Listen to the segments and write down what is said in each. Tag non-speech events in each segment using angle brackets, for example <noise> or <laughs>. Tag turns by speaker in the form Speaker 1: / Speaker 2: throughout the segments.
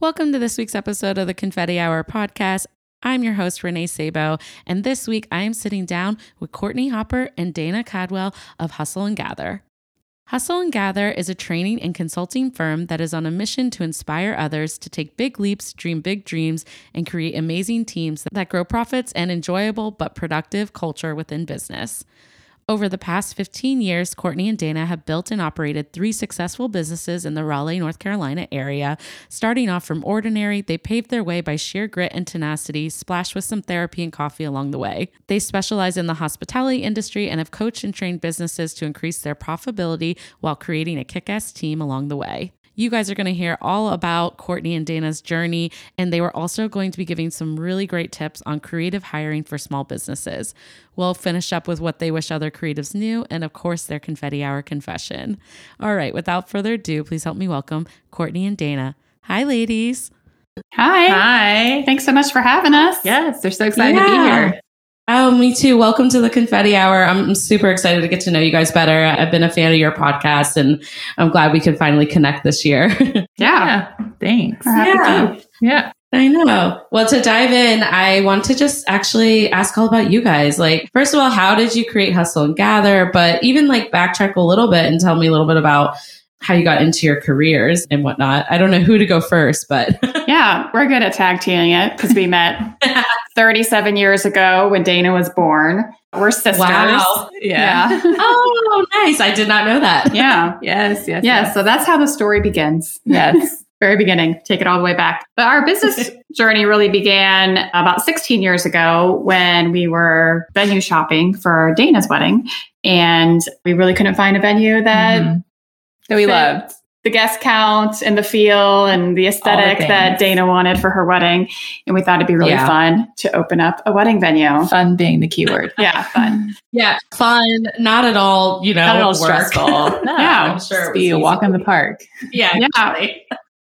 Speaker 1: Welcome to this week's episode of the Confetti Hour podcast. I'm your host, Renee Sabo, and this week I am sitting down with Courtney Hopper and Dana Kadwell of Hustle and Gather. Hustle and Gather is a training and consulting firm that is on a mission to inspire others to take big leaps, dream big dreams, and create amazing teams that grow profits and enjoyable but productive culture within business. Over the past 15 years, Courtney and Dana have built and operated three successful businesses in the Raleigh, North Carolina area. Starting off from ordinary, they paved their way by sheer grit and tenacity, splashed with some therapy and coffee along the way. They specialize in the hospitality industry and have coached and trained businesses to increase their profitability while creating a kick ass team along the way. You guys are going to hear all about Courtney and Dana's journey, and they were also going to be giving some really great tips on creative hiring for small businesses. We'll finish up with what they wish other creatives knew, and of course, their confetti hour confession. All right, without further ado, please help me welcome Courtney and Dana. Hi, ladies.
Speaker 2: Hi.
Speaker 3: Hi.
Speaker 2: Thanks so much for having us.
Speaker 3: Yes, they're so excited to be here.
Speaker 1: Oh, me too. Welcome to the Confetti Hour. I'm super excited to get to know you guys better. I've been a fan of your podcast, and I'm glad we could finally connect this year. <laughs>
Speaker 2: Yeah.
Speaker 3: Thanks.
Speaker 1: Yeah.
Speaker 3: Yeah.
Speaker 1: I know. Well, to dive in, I want to just actually ask all about you guys. Like, first of all, how did you create Hustle and Gather? But even like backtrack a little bit and tell me a little bit about how you got into your careers and whatnot. I don't know who to go first, but <laughs>
Speaker 2: Yeah, we're good at tag teaming it because we met <laughs> 37 years ago when Dana was born. We're sisters.
Speaker 1: wow.
Speaker 3: Yeah.
Speaker 2: Yeah. <laughs>
Speaker 1: Oh, nice. I did not know that. <laughs>
Speaker 2: yeah.
Speaker 3: Yes, yes.
Speaker 2: Yeah. So that's how the story begins.
Speaker 3: Yes. <laughs>
Speaker 2: Very beginning. Take it all the way back. But our business journey really began about 16 years ago when we were venue shopping for Dana's wedding. And we really couldn't find a venue that
Speaker 3: Mhm. That we
Speaker 2: fit
Speaker 3: loved.
Speaker 2: The guest count and the feel and the aesthetic that. Dana wanted for her wedding. And we thought it'd be really
Speaker 1: Yeah.
Speaker 2: fun to open up a wedding venue.
Speaker 3: Fun being the keyword.
Speaker 2: Yeah, fun. <laughs>
Speaker 1: Yeah. Fun. Not at all, you know,
Speaker 2: Not at all
Speaker 1: work.
Speaker 2: stressful. <laughs>
Speaker 3: No,
Speaker 2: Yeah,
Speaker 1: I'm sure it
Speaker 3: Just be a walk in the park.
Speaker 1: Yeah.
Speaker 2: Yeah.
Speaker 1: exactly.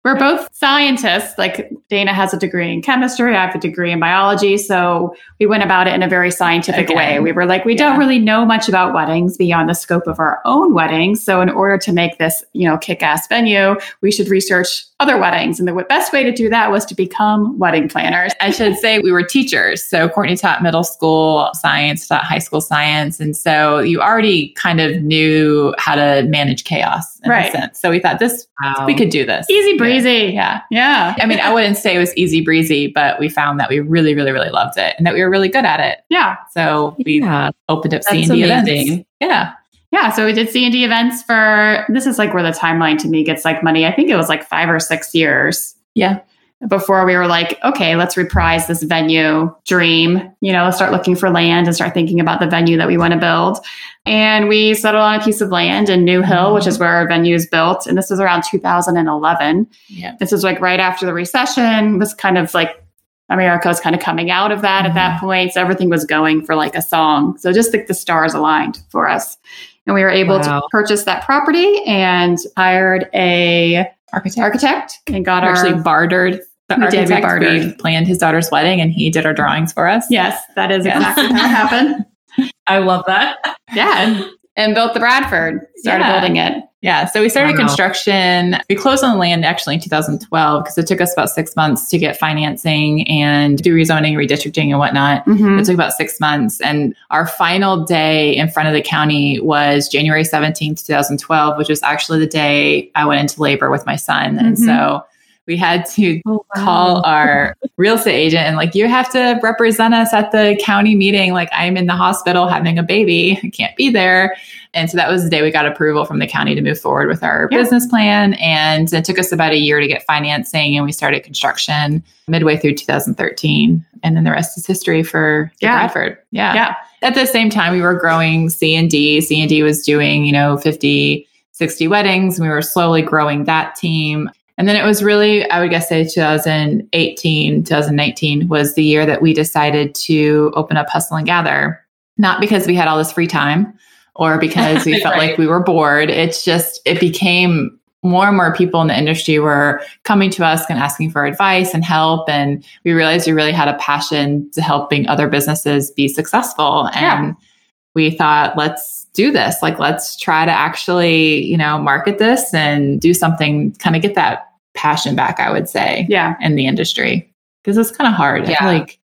Speaker 2: We're both scientists. Like Dana has a degree in chemistry, I have a degree in biology. So we went about it in a very scientific
Speaker 3: Again.
Speaker 2: way. We were like, we
Speaker 3: Yeah.
Speaker 2: don't really know much about weddings beyond the scope of our own weddings. So in order to make this, you know, kick-ass venue, we should research other weddings. And the best way to do that was to become wedding planners.
Speaker 3: I should say we were teachers. So Courtney taught middle school science, taught high school science. And so you already kind of knew how to manage chaos in
Speaker 2: Right.
Speaker 3: a sense. So we thought this,
Speaker 1: Wow.
Speaker 3: we could do this.
Speaker 2: Easy breezy.
Speaker 3: Easy, yeah.
Speaker 2: Yeah.
Speaker 3: I mean, I wouldn't say it was easy breezy, but we found that we really, really, really loved it and that we were really good at it.
Speaker 2: Yeah.
Speaker 3: So we
Speaker 1: Yeah.
Speaker 3: opened up
Speaker 1: That's
Speaker 3: C and D events. Yeah.
Speaker 2: Yeah, so we did C and D events for this is like where the timeline to me gets like money. I think it was like five or six years
Speaker 3: Yeah.
Speaker 2: Before we were like, okay, let's reprise this venue dream. You know, start looking for land and start thinking about the venue that we want to build. And we settled on a piece of land in New Hill, which is where our venue is built. And this was around 2011.
Speaker 3: Yeah.
Speaker 2: This was like right after the recession. Was kind of like America was kind of coming out of that at that mm-hmm. point. So everything was going for like a song. So just like the stars aligned for us. And we were able
Speaker 1: Wow.
Speaker 2: to purchase that property and hired a
Speaker 3: Architect.
Speaker 2: architect and got our
Speaker 3: actually bartered the
Speaker 2: We did, we
Speaker 3: architect. We, planned his daughter's wedding and he did our drawings for us.
Speaker 2: Yes, that is exactly how it happened. <laughs>
Speaker 1: I love that.
Speaker 2: Yeah. And, and built the Bradford, started
Speaker 3: Yeah.
Speaker 2: building it.
Speaker 3: Yeah. So we started construction. We closed on the land actually in 2012 because it took us about six months to get financing and do rezoning, redistricting, and whatnot.
Speaker 2: Mhm.
Speaker 3: It took about six months. And our final day in front of the county was January 17th, 2012, which was actually the day I went into labor with my son. And
Speaker 2: Mhm.
Speaker 3: so we had to oh, wow. call our real estate agent and like, you have to represent us at the county meeting. Like, I'm in the hospital having a baby, I can't be there. And so that was the day we got approval from the county to move forward with our yeah. business plan. And it took us about a year to get financing, and we started construction midway through 2013. And then the rest is history for yeah. Bradford. Yeah. Yeah. At the same time, we were growing C and D. C and D was doing, you know, 50, 60 weddings. We were slowly growing that team. And then it was really, I would guess, say 2018, 2019 was the year that we decided to open up Hustle and Gather. Not because we had all this free time or because we <laughs> felt right. like we were bored. It's just, it became more and more people in the industry were coming to us and asking for advice and help. And we realized we really had a passion to helping other businesses be successful. And yeah. we thought, let's do this. Like, let's try to actually, you know, market this and do something, kind of get that passion back, I would say.
Speaker 2: Yeah.
Speaker 3: In the industry. Because it's kind of hard. Yeah. I feel like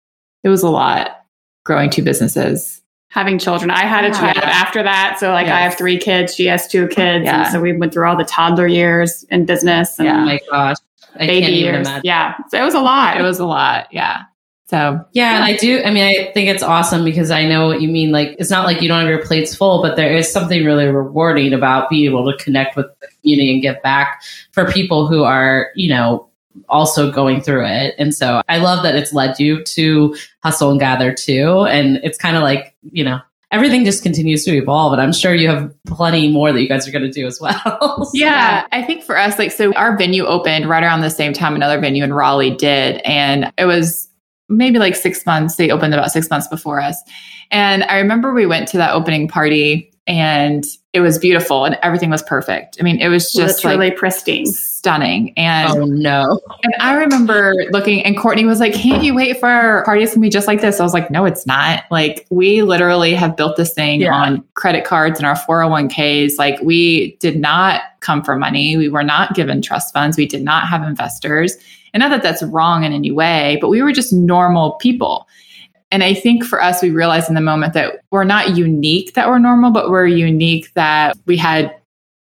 Speaker 3: it was a lot growing two businesses
Speaker 2: having children. I had a child yeah. after that. So like yes. I have three kids, she has two kids. Yeah. And so we went through all the toddler years in business and
Speaker 1: yeah. oh my gosh.
Speaker 2: I baby years. Yeah. So it was a lot.
Speaker 3: It was a lot. Yeah. So
Speaker 1: yeah, and I do. I mean, I think it's awesome because I know what you mean. Like, it's not like you don't have your plates full, but there is something really rewarding about being able to connect with the community and give back for people who are, you know, also going through it. And so I love that it's led you to hustle and gather too. And it's kind of like, you know, everything just continues to evolve. And I'm sure you have plenty more that you guys are going to do as <laughs> well.
Speaker 3: so. Yeah. I think for us, like, so our venue opened right around the same time another venue in Raleigh did. And it was maybe like six months. They opened about six months before us. And I remember we went to that opening party and it was beautiful and everything was perfect. I mean, it was just
Speaker 2: really
Speaker 3: like
Speaker 2: pristine,
Speaker 3: stunning. And
Speaker 1: oh no!
Speaker 3: And I remember looking, and Courtney was like, "Can't you wait for our parties to be just like this?" I was like, "No, it's not. Like, we literally have built this thing yeah. on credit cards and our 401ks. Like, we did not come for money. We were not given trust funds. We did not have investors." And not that that's wrong in any way, but we were just normal people. And I think for us, we realized in the moment that we're not unique that we're normal, but we're unique that we had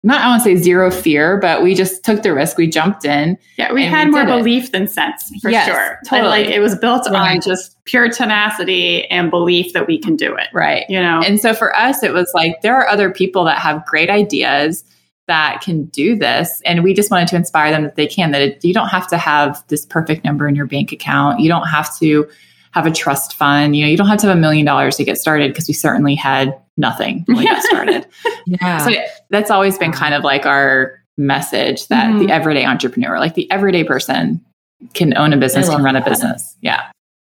Speaker 3: not I want to say zero fear, but we just took the risk. We jumped in.
Speaker 2: Yeah, we had we more belief it. than sense for yes, sure. Totally. like it was built right. on just pure tenacity and belief that we can do it.
Speaker 3: Right.
Speaker 2: You know.
Speaker 3: And so for us, it was like there are other people that have great ideas that can do this and we just wanted to inspire them that they can that it, you don't have to have this perfect number in your bank account you don't have to have a trust fund. You know, you don't have to have a million dollars to get started because we certainly had nothing when we got <laughs> started. yeah. So that's always been kind of like our message that mm-hmm. the everyday entrepreneur, like the everyday person can own a business, can run a business. Yeah.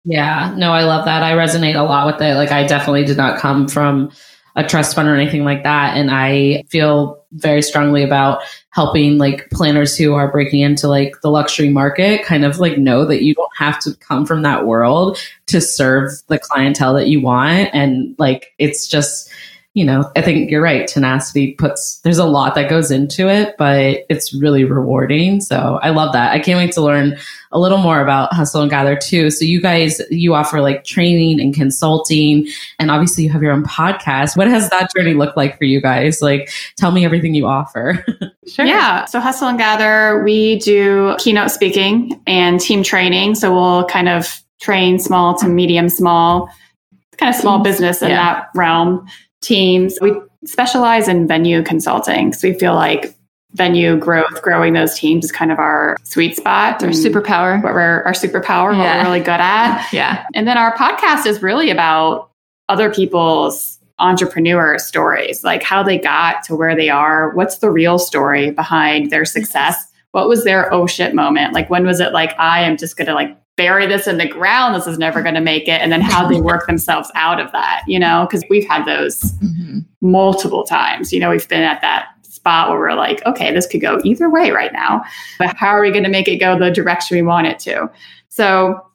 Speaker 1: Yeah. No, I love that. I resonate a lot with it. Like I definitely did not come from a trust fund or anything like that. And I feel very strongly about helping like planners who are breaking into like the luxury market kind of like know that you don't have to come from that world to serve the clientele that you want. And like, it's just, you know, I think you're right. Tenacity puts, there's a lot that goes into it, but it's really rewarding. So I love that. I can't wait to learn a little more about Hustle and Gather too. So you guys, you offer like training and consulting, and obviously you have your own podcast. What has that journey looked like for you guys? Like, tell me everything you offer. <laughs>
Speaker 2: sure. Yeah. So Hustle and Gather, we do keynote speaking and team training. So we'll kind of train small to medium small, kind of small mm-hmm. business in yeah. that realm teams. We specialize in venue consulting because we feel like venue growth, growing those teams is kind of our sweet spot.
Speaker 3: Our superpower.
Speaker 2: What we're our superpower, yeah. what we're really good at. <laughs>
Speaker 3: yeah.
Speaker 2: And then our podcast is really about other people's entrepreneur stories, like how they got to where they are. What's the real story behind their success? What was their oh shit moment? Like when was it like I am just gonna like bury this in the ground. This is never going to make it. And then how they work themselves out of that, you know, because we've had those mm-hmm. multiple times. You know, we've been at that spot where we're like, okay, this could go either way right now, but how are we going to make it go the direction we want it to? So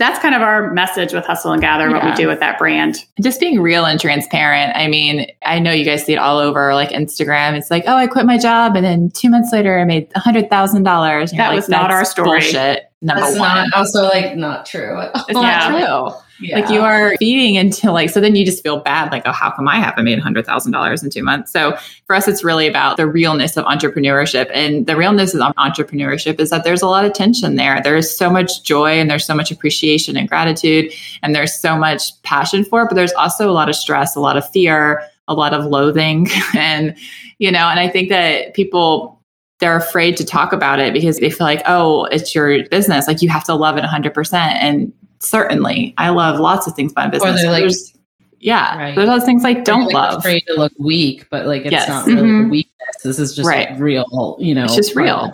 Speaker 2: that's kind of our message with Hustle and Gather, yeah. what we do with that brand.
Speaker 3: Just being real and transparent. I mean, I know you guys see it all over like Instagram. It's like, oh, I quit my job and then two months later I made a hundred thousand dollars.
Speaker 2: That
Speaker 3: like,
Speaker 2: was not our story.
Speaker 3: Bullshit.
Speaker 1: Number That's one. Not, also like not true.
Speaker 3: It's not true. Like you are feeding into like, so then you just feel bad, like, oh, how come I haven't made $100,000 in two months? So for us, it's really about the realness of entrepreneurship. And the realness of entrepreneurship is that there's a lot of tension there. There's so much joy and there's so much appreciation and gratitude, and there's so much passion for it, but there's also a lot of stress, a lot of fear, a lot of loathing. <laughs> and, you know, and I think that people, they're afraid to talk about it because they feel like, oh, it's your business. Like you have to love it 100%. And certainly, I love lots of things about business.
Speaker 1: Or they're like,
Speaker 3: there's, yeah,
Speaker 1: Right.
Speaker 3: there's those things I don't
Speaker 1: like
Speaker 3: love.
Speaker 1: Afraid to look weak, but like it's
Speaker 3: Yes.
Speaker 1: not really
Speaker 2: Mhm.
Speaker 1: weakness. This is just
Speaker 3: Right.
Speaker 1: like real, you know.
Speaker 3: It's just real.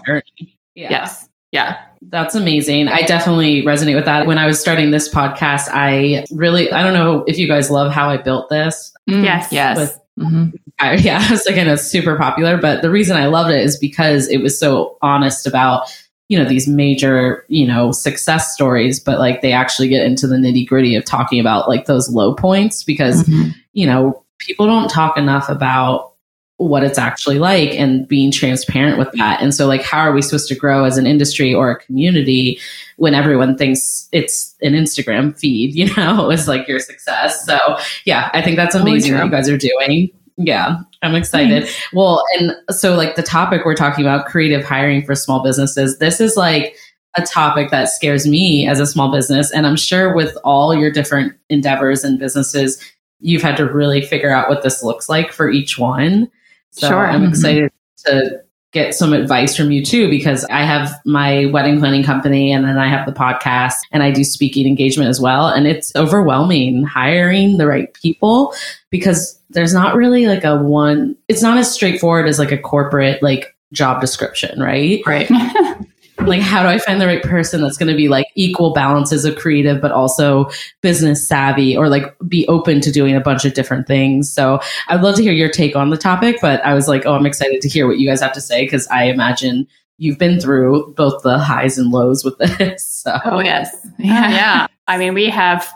Speaker 1: Yeah.
Speaker 3: Yes. Yeah.
Speaker 1: That's amazing. I definitely resonate with that. When I was starting this podcast, I really, I don't know if you guys love how I built this.
Speaker 3: Mm,
Speaker 2: Yes.
Speaker 3: Yes.
Speaker 1: With-
Speaker 3: Mhm.
Speaker 1: I, <laughs> yeah, it's like, it's super popular, but the reason I loved it is because it was so honest about, you know, these major, you know, success stories, but like they actually get into the nitty gritty of talking about like those low points because
Speaker 3: Mhm.
Speaker 1: you know, people don't talk enough about what it's actually like and being transparent with that. And so, like, how are we supposed to grow as an industry or a community when everyone thinks it's an Instagram feed, <laughs> you know, is like your success? So, yeah, I think that's amazing what you guys are doing. Yeah, I'm excited. Well, and so, like, the topic we're talking about creative hiring for small businesses, this is like, a topic that scares me as a small business. And I'm sure with all your different endeavors and businesses, you've had to really figure out what this looks like for each one. So
Speaker 2: Sure.
Speaker 1: I'm
Speaker 3: Mhm.
Speaker 1: excited to get some advice from you too, because I have my wedding planning company and then I have the podcast and I do speaking engagement as well. And it's overwhelming hiring the right people because there's not really like a one, it's not as straightforward as like a corporate like job description, right?
Speaker 3: Right. <laughs>
Speaker 1: like how do i find the right person that's going to be like equal balances of creative but also business savvy or like be open to doing a bunch of different things so i'd love to hear your take on the topic but i was like oh i'm excited to hear what you guys have to say because i imagine you've been through both the highs and lows with <laughs> this so
Speaker 3: Oh, yes.
Speaker 2: yeah. <laughs> yeah. I mean, we have,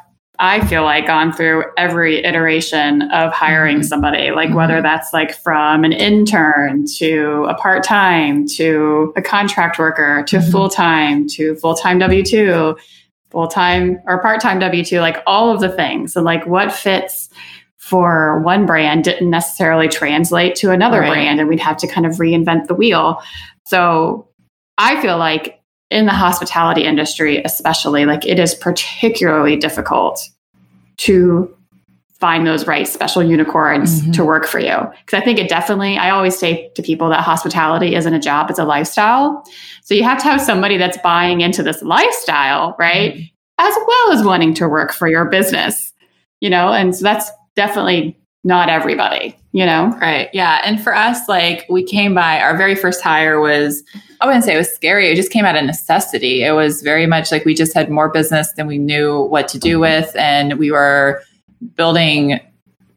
Speaker 2: I feel like, gone through every iteration of hiring
Speaker 3: Mhm.
Speaker 2: somebody, like whether that's like from an intern to a part time to a contract worker to
Speaker 3: Mhm.
Speaker 2: full time to full time W 2, full time or part time W 2, like all of the things. And like what fits for one brand didn't necessarily translate to another
Speaker 3: Right.
Speaker 2: brand. And we'd have to kind of reinvent the wheel. So I feel like in the hospitality industry, especially, like it is particularly difficult to find those right special unicorns
Speaker 3: Mhm.
Speaker 2: to work for you. Because I think it definitely, I always say to people that hospitality isn't a job, it's a lifestyle. So you have to have somebody that's buying into this lifestyle, right? As well as wanting to work for your business, you know? And so that's definitely not everybody, you know?
Speaker 3: Right. Yeah. And for us, like we came by our very first hire was, I wouldn't say it was scary. It just came out of necessity. It was very much like we just had more business than we knew what to do with. And we were building,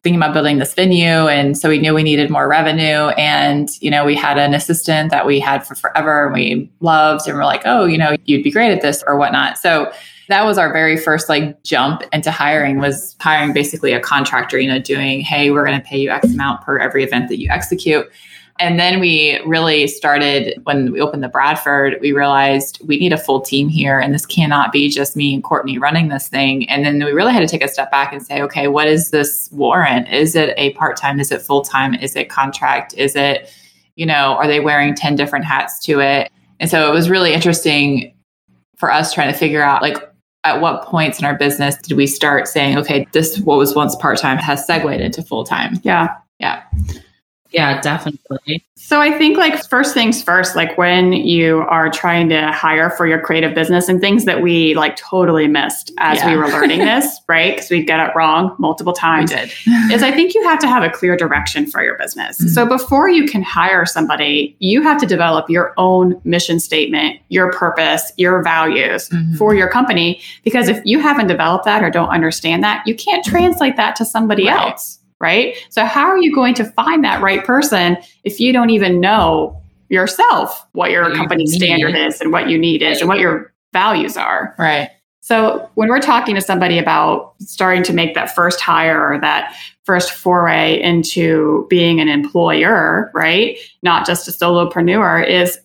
Speaker 3: thinking about building this venue. And so we knew we needed more revenue. And, you know, we had an assistant that we had for forever and we loved. And we're like, oh, you know, you'd be great at this or whatnot. So that was our very first like jump into hiring was hiring basically a contractor you know doing hey we're going to pay you x amount per every event that you execute. And then we really started when we opened the bradford we realized we need a full team here and this cannot be just me and courtney running this thing. And then we really had to take a step back and say okay what is this warrant? Is it a part-time? Is it full-time? Is it contract? Is it you know are they wearing 10 different hats to it? And so it was really interesting for us trying to figure out like at what points in our business did we start saying, okay, this what was once part time has segued into full time?
Speaker 2: Yeah.
Speaker 1: yeah definitely
Speaker 2: So I think like first things first, like when you are trying to hire for your creative business and things that we like totally missed as we were learning <laughs> this, right? Because we get it wrong multiple
Speaker 3: We
Speaker 2: times.
Speaker 3: did.
Speaker 2: Is I think you have to have a clear direction for your business.
Speaker 3: Mhm.
Speaker 2: So before you can hire somebody, you have to develop your own mission statement, your purpose, your values
Speaker 3: Mhm.
Speaker 2: for your company. Because if you haven't developed that or don't understand that, you can't translate that to somebody
Speaker 3: Right.
Speaker 2: else, right? So how are you going to find that right person if you don't even know yourself what your
Speaker 1: What
Speaker 2: company standard is and what you need is and what your values are?
Speaker 3: Right.
Speaker 2: So when we're talking to somebody about starting to make that first hire or that first foray into being an employer, right? Not just a solopreneur, is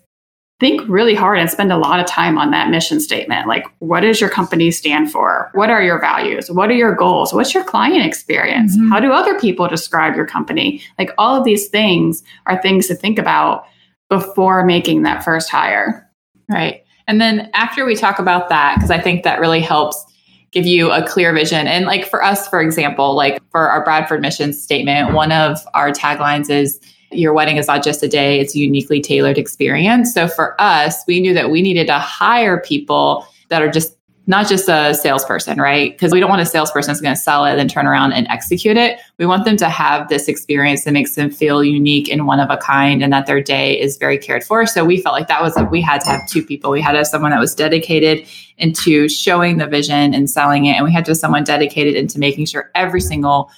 Speaker 2: think really hard and spend a lot of time on that mission statement. Like, what does your company stand for? What are your values? What are your goals? What's your client experience?
Speaker 3: Mhm.
Speaker 2: How do other people describe your company? Like, all of these things are things to think about before making that first hire.
Speaker 3: Right. And then after we talk about that, because I think that really helps give you a clear vision. And like for us, for example, like for our Bradford mission statement, one of our taglines is your wedding is not just a day, it's a uniquely tailored experience. So for us, we knew that we needed to hire people that are just not just a salesperson, right? Because we don't want a salesperson that's going to sell it and then turn around and execute it. We want them to have this experience that makes them feel unique and one of a kind and that their day is very cared for. So we felt like that was we had to have two people. We had to have someone that was dedicated into showing the vision and selling it. And we had to have someone dedicated into making sure every single,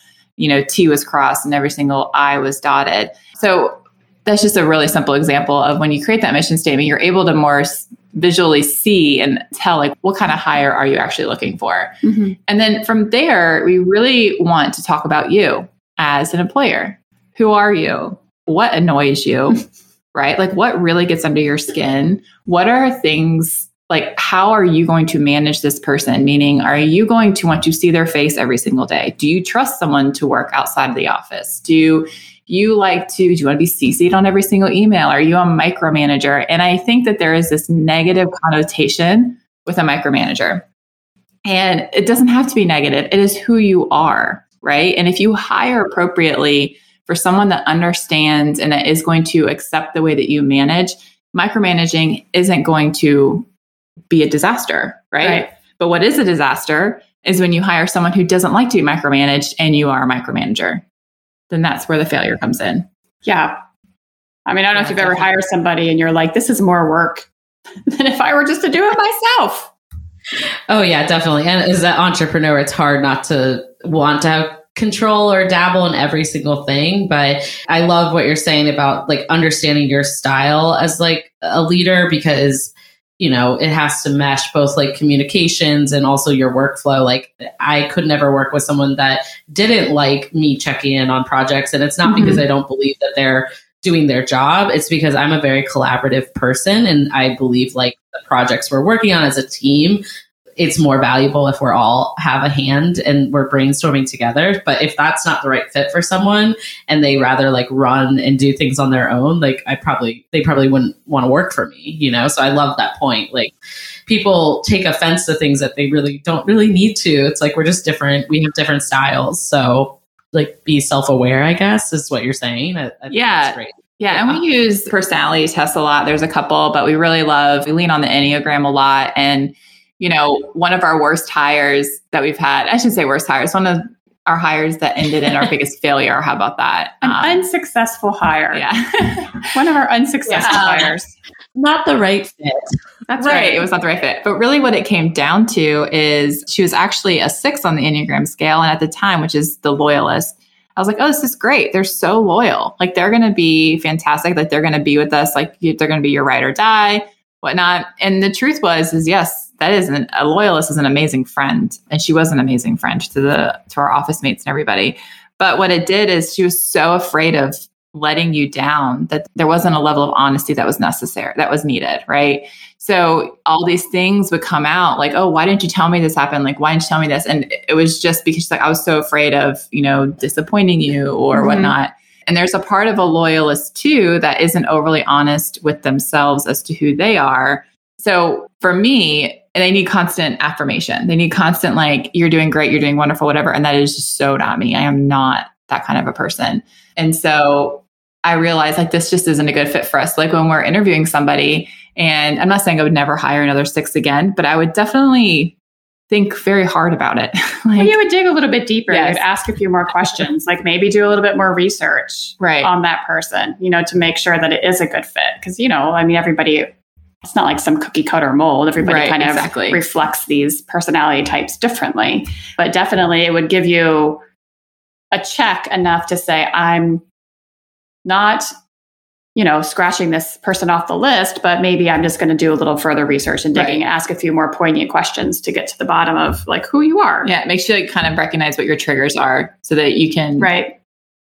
Speaker 3: you know, T was crossed and every single I was dotted. So that's just a really simple example of when you create that mission statement, you're able to more s- visually see and tell like what kind of hire are you actually looking for. Mm-hmm. And then from there, we really want to talk about you as an employer. Who are you? What annoys you? <laughs> right? Like what really gets under your skin? What are things like how are you going to manage this person? Meaning, are you going to want to see their face every single day? Do you trust someone to work outside of the office? Do you like to do you want to be CC'd on every single email? Are you a micromanager? And I think that there is this negative connotation with a micromanager. And it doesn't have to be negative. It is who you are, right? And if you hire appropriately for someone that understands and that is going to accept the way that you manage, micromanaging isn't going to be a disaster, right?
Speaker 2: Right.
Speaker 3: But what is a disaster is when you hire someone who doesn't like to be micromanaged and you are a micromanager. Then that's where the failure comes in.
Speaker 2: Yeah. I mean, I don't know if you've ever hired somebody and you're like, this is more work <laughs> than if I were just to do it myself.
Speaker 1: Oh yeah, definitely. And as an entrepreneur, it's hard not to want to have control or dabble in every single thing. But I love what you're saying about like understanding your style as like a leader because you know it has to mesh both like communications and also your workflow like i could never work with someone that didn't like me checking in on projects and it's not
Speaker 2: Mhm.
Speaker 1: because i don't believe that they're doing their job it's because i'm a very collaborative person and i believe like the projects we're working on as a team it's more valuable if we're all have a hand and we're brainstorming together. But if that's not the right fit for someone and they rather like run and do things on their own like i probably they probably wouldn't want to work for me you know? So i love that point. Like people take offense to things that they really don't really need to. It's like we're just different. We have different styles. So like be self-aware i guess is what you're saying. I, I
Speaker 3: Yeah. Yeah, and we use personality tests a lot. There's a couple, but we really love, we lean on the Enneagram a lot. And, you know, one of our worst hires that we've had, I should say worst hires, one of our hires that ended in our <laughs> biggest failure. How about that?
Speaker 2: An
Speaker 3: Um,
Speaker 2: unsuccessful hire.
Speaker 3: yeah. <laughs>
Speaker 2: One of our unsuccessful
Speaker 3: Yeah.
Speaker 2: hires.
Speaker 1: not the right fit
Speaker 2: That's
Speaker 3: right.
Speaker 2: right.
Speaker 3: It was not the right fit. But really, what it came down to is she was actually a six on the Enneagram scale. And at the time, which is the loyalist, I was like, oh, this is great. They're so loyal. Like, they're going to be fantastic. Like, they're going to be with us. Like, they're going to be your ride or die, whatnot. And the truth was, is yes, that is an, a loyalist is an amazing friend. And she was an amazing friend to the, to our office mates and everybody. But what it did is she was so afraid of letting you down that there wasn't a level of honesty that was necessary, that was needed. Right. So all these things would come out like, oh, why didn't you tell me this happened? Like, why didn't you tell me this? And it was just because she's like, I was so afraid of, you know, disappointing you or
Speaker 2: Mhm.
Speaker 3: whatnot. And there's a part of a loyalist too that isn't overly honest with themselves as to who they are. So for me, they need constant affirmation. They need constant, like, you're doing great, you're doing wonderful, whatever. And that is just so not me. I am not that kind of a person. And so I realized like this just isn't a good fit for us. Like when we're interviewing somebody, and I'm not saying I would never hire another six again, but I would definitely think very hard about it. <laughs>
Speaker 2: Well, you would dig a little bit deeper.
Speaker 3: Yes.
Speaker 2: You'd ask a few more questions, like maybe do a little bit more research
Speaker 3: right.
Speaker 2: on that person, you know, to make sure that it is a good fit. Because, you know, I mean, everybody, it's not like some cookie cutter mold. Everybody
Speaker 3: Right,
Speaker 2: kind of
Speaker 3: exactly.
Speaker 2: reflects these personality types differently. But definitely it would give you a check enough to say, I'm not, you know, scratching this person off the list, but maybe I'm just going to do a little further research and digging
Speaker 3: Right.
Speaker 2: and ask a few more poignant questions to get to the bottom of like who you are.
Speaker 3: yeah. It makes you like kind of recognize what your triggers are so that you can
Speaker 2: Right.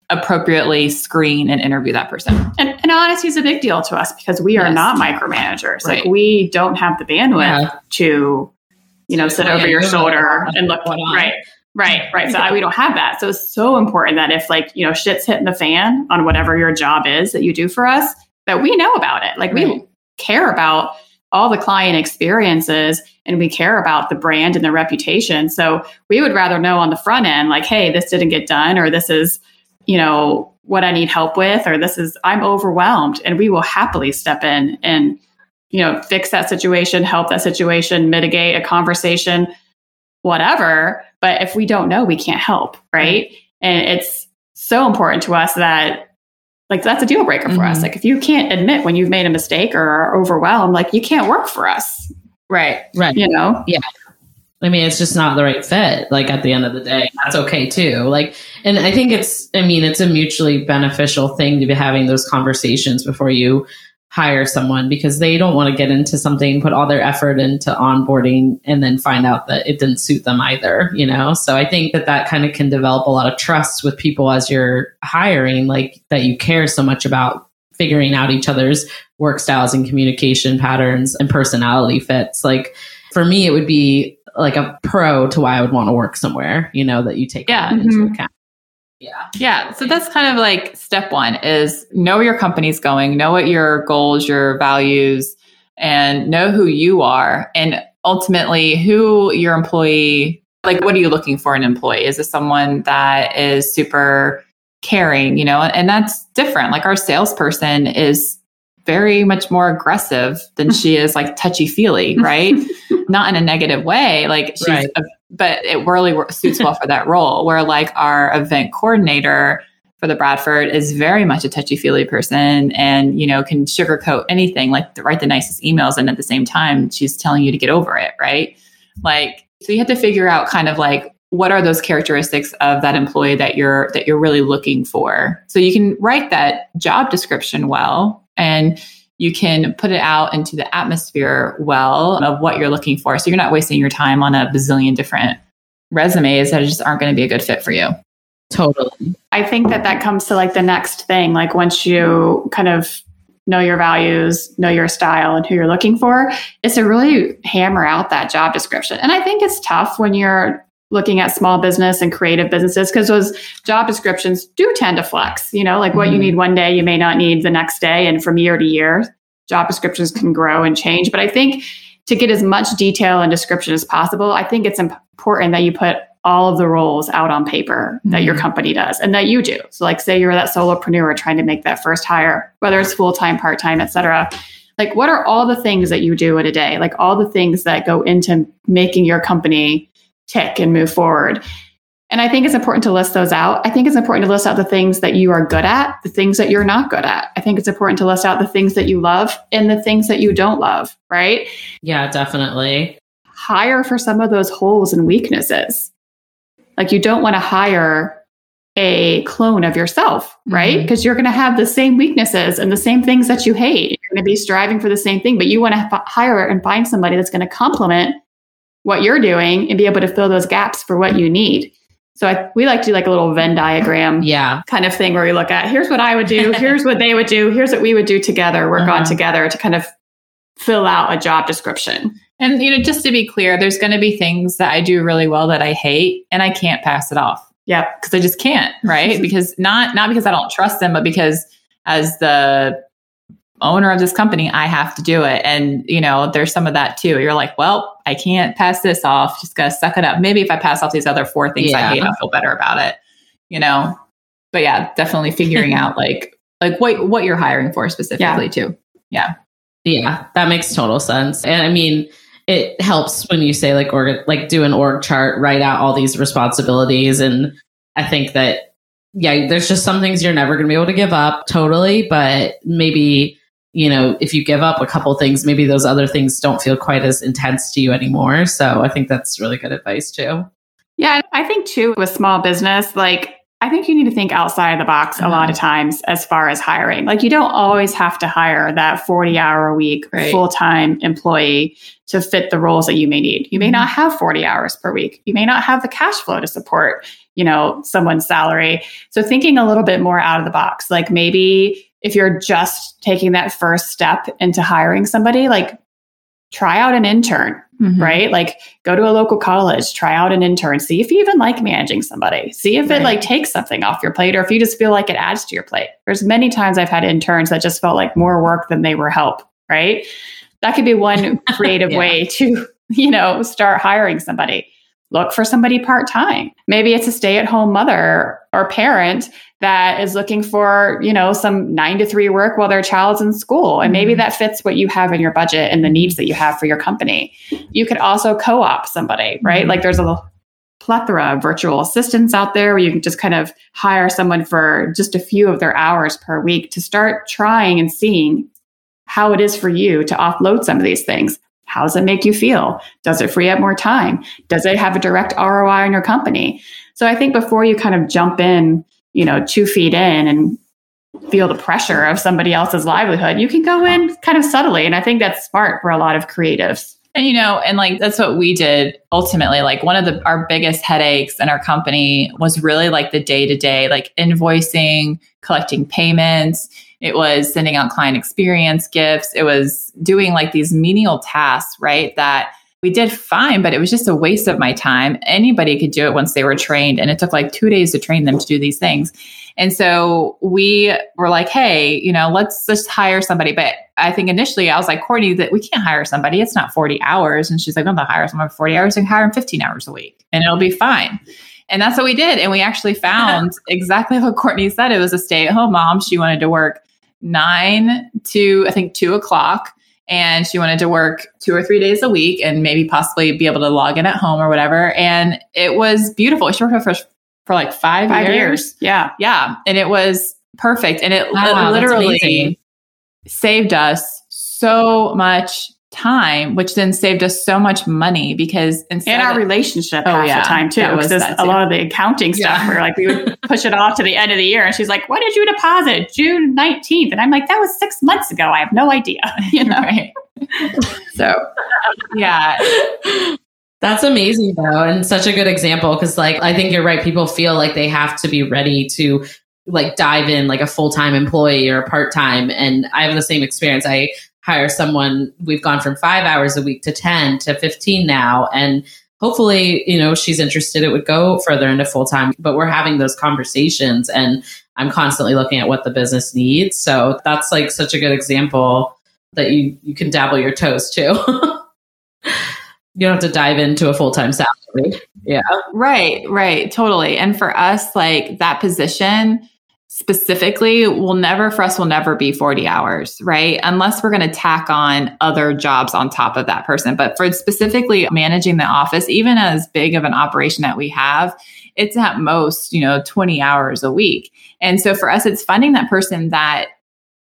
Speaker 3: Appropriately screen and interview that person.
Speaker 2: And, and honesty is a big deal to us because we are
Speaker 3: Yes.
Speaker 2: not micromanagers. Like we don't have the bandwidth
Speaker 1: Yeah.
Speaker 2: to, you know, sit over your shoulder and look right. Right, right. So I, we don't have that. So it's so important that if like, you know, shit's hitting the fan on whatever your job is that you do for us, that we know about it. Like we care about all the client experiences and we care about the brand and the reputation. So we would rather know on the front end, like, hey, this didn't get done, or this is, you know, what I need help with, or this is, I'm overwhelmed. And we will happily step in and, you know, fix that situation, help that situation, mitigate a conversation, whatever. But if we don't know, we can't help. Right. And it's so important to us that like that's a deal breaker for us.
Speaker 3: Mhm.
Speaker 2: Like if you can't admit when you've made a mistake or are overwhelmed, like you can't work for us,
Speaker 3: Right.
Speaker 1: Right.
Speaker 2: you know?
Speaker 1: I mean, it's just not the right fit. Like at the end of the day, that's okay too. Like, and I think it's, I mean, it's a mutually beneficial thing to be having those conversations before you hire someone because they don't want to get into something, put all their effort into onboarding and then find out that it didn't suit them either, you know? So I think that that kind of can develop a lot of trust with people as you're hiring, like that you care so much about figuring out each other's work styles and communication patterns and personality fits. Like, for me, it would be like a pro to why I would want to work somewhere, you know, that you take
Speaker 3: Yeah.
Speaker 1: that into
Speaker 2: Mhm.
Speaker 1: account. Yeah.
Speaker 3: Yeah. So that's kind of like step one is know where your company's going, know what your goals, your values, and know who you are. And ultimately who your employee, like what are you looking for in an employee? Is this someone that is super caring, you know? And that's different. Like our salesperson is very much more aggressive than she is like touchy feely, <laughs> right? Not in a negative way. Like she's
Speaker 1: Right.
Speaker 3: a but it really suits well for that role. Where like our event coordinator for the Bradford is very much a touchy feely person, and you know can sugarcoat anything, like write the nicest emails, and at the same time she's telling you to get over it, right? Like so, you have to figure out kind of like what are those characteristics of that employee that you're that you're really looking for, so you can write that job description well and you can put it out into the atmosphere well of what you're looking for. So you're not wasting your time on a bazillion different resumes that just aren't going to be a good fit for you.
Speaker 1: Totally.
Speaker 2: I think that that comes to like the next thing. Like once you kind of know your values, know your style, and who you're looking for, is to really hammer out that job description. And I think it's tough when you're looking at small business and creative businesses because those job descriptions do tend to flex. You know, like what you
Speaker 1: Mhm.
Speaker 2: need one day, you may not need the next day. And from year to year, job descriptions can grow and change. But I think to get as much detail and description as possible, I think it's important that you put all of the roles out on paper that your
Speaker 3: Mhm.
Speaker 2: company does and that you do. So like say you're that solopreneur trying to make that first hire, whether it's full-time, part-time, etc. Like what are all the things that you do in a day? Like all the things that go into making your company tick and move forward. And I think it's important to list those out. I think it's important to list out the things that you are good at, the things that you're not good at. I think it's important to list out the things that you love and the things that you don't love, right?
Speaker 1: Yeah, definitely.
Speaker 2: hire for some of those holes and weaknesses. Like you don't want to hire a clone of yourself, right?
Speaker 3: Mm-hmm.
Speaker 2: Because you're going to have the same weaknesses and the same things that you hate. You're going to be striving for the same thing, but you want to f- hire and find somebody that's going to complement what you're doing and be able to fill those gaps for what you need. So I, we like to do like a little Venn diagram
Speaker 1: Yeah.
Speaker 2: kind of thing where we look at here's what I would do, <laughs> here's what they would do, here's what we would do together, work on
Speaker 1: Uh-huh.
Speaker 2: together to kind of fill out a job description.
Speaker 3: And you know, just to be clear, there's going to be things that I do really well that I hate, and I can't pass it off
Speaker 2: Yeah,
Speaker 3: because I just can't, right? <laughs> because not not because I don't trust them, but because as the owner of this company, I have to do it. And you know, there's some of that too. You're like, well, I can't pass this off. Just gotta suck it up. Maybe if I pass off these other four things I
Speaker 1: Yeah.
Speaker 3: hate, I'll feel better about it. You know. But yeah, definitely figuring out <laughs> like like what what you're hiring for specifically too.
Speaker 1: Yeah. Yeah, that makes total sense. And I mean, it helps when you say like org like do an org chart, write out all these responsibilities and I think that yeah, there's just some things you're never going to be able to give up totally, but maybe you know, if you give up a couple things, maybe those other things don't feel quite as intense to you anymore. So I think that's really good advice too.
Speaker 2: Yeah, I think too with small business, like I think you need to think outside of the box a lot of mm-hmm. times as far as hiring. Like you don't always have to hire that 40 hour a week
Speaker 3: Right.
Speaker 2: full time employee to fit the roles that you may need. You may mm-hmm. not have 40 hours per week. You may not have the cash flow to support, you know, someone's salary. So thinking a little bit more out of the box. Like maybe if you're just taking that first step into hiring somebody, like try out an intern
Speaker 3: Mhm.
Speaker 2: right? Like go to a local college, try out an intern, see if you even like managing somebody, see if
Speaker 3: Right.
Speaker 2: it like takes something off your plate or if you just feel like it adds to your plate. There's many times I've had interns that just felt like more work than they were help, right? That could be one <laughs> creative
Speaker 3: Yeah.
Speaker 2: way to, you know, start hiring somebody. Look for somebody part time. Maybe it's a stay at home mother or parent that is looking for, you know, some nine to three work while their child's in school. And maybe
Speaker 3: Mhm.
Speaker 2: that fits what you have in your budget and the needs that you have for your company. You could also co op somebody, right?
Speaker 3: Mhm.
Speaker 2: Like there's a plethora of virtual assistants out there where you can just kind of hire someone for just a few of their hours per week to start trying and seeing how it is for you to offload some of these things. How does it make you feel? Does it free up more time? Does it have a direct ROI on your company? So I think before you kind of jump in, you know, two feet in and feel the pressure of somebody else's livelihood, you can go in kind of subtly. And I think that's smart for a lot of creatives.
Speaker 3: And you know, and like that's what we did ultimately. Like one of the our biggest headaches in our company was really like the day to day, like invoicing, collecting payments. It was sending out client experience gifts. It was doing like these menial tasks, right? That we did fine, but it was just a waste of my time. Anybody could do it once they were trained. And it took like two days to train them to do these things. And so we were like, hey, you know, let's just hire somebody. But I think initially I was like, Courtney, that we can't hire somebody. It's not 40 hours. And she's like, no, they'll hire someone for 40 hours and hire them 15 hours a week and it'll be fine. And that's what we did. And we actually found <laughs> exactly what Courtney said. It was a stay at home mom. She wanted to work nine to, I think, two o'clock. And she wanted to work two or three days a week and maybe possibly be able to log in at home or whatever. And it was beautiful. She worked for, for like five,
Speaker 2: Five
Speaker 3: years.
Speaker 2: years. Yeah.
Speaker 3: Yeah. And it was perfect. And it,
Speaker 1: Wow,
Speaker 3: it literally saved us so much time, which then saved us so much money because instead
Speaker 2: And our
Speaker 3: of-
Speaker 2: relationship
Speaker 3: Oh,
Speaker 2: half
Speaker 3: yeah.
Speaker 2: the time too.
Speaker 3: Was
Speaker 2: Because a lot of the accounting stuff
Speaker 3: Yeah.
Speaker 2: where like we would <laughs> push it off to the end of the year and she's like, When did you deposit? June 19th. And I'm like, that was six months ago. I have no idea. <laughs> You <laughs> know?
Speaker 3: right. so yeah.
Speaker 1: That's amazing though, and such a good example because, like, I think you're right. People feel like they have to be ready to like dive in like a full time employee or a part time, and I have the same experience. I hire someone. We've gone from five hours a week to ten to fifteen now, and hopefully, you know, she's interested. It would go further into full time, but we're having those conversations, and I'm constantly looking at what the business needs. So that's like such a good example that you you can dabble your toes too. <laughs> you don't have to dive into a full time salary. Yeah.
Speaker 3: Right, right, totally. And for us, like that position specifically will never, for us, will never be 40 hours, right? Unless we're going to tack on other jobs on top of that person. But for specifically managing the office, even as big of an operation that we have, it's at most, you know, 20 hours a week. And so for us, it's finding that person that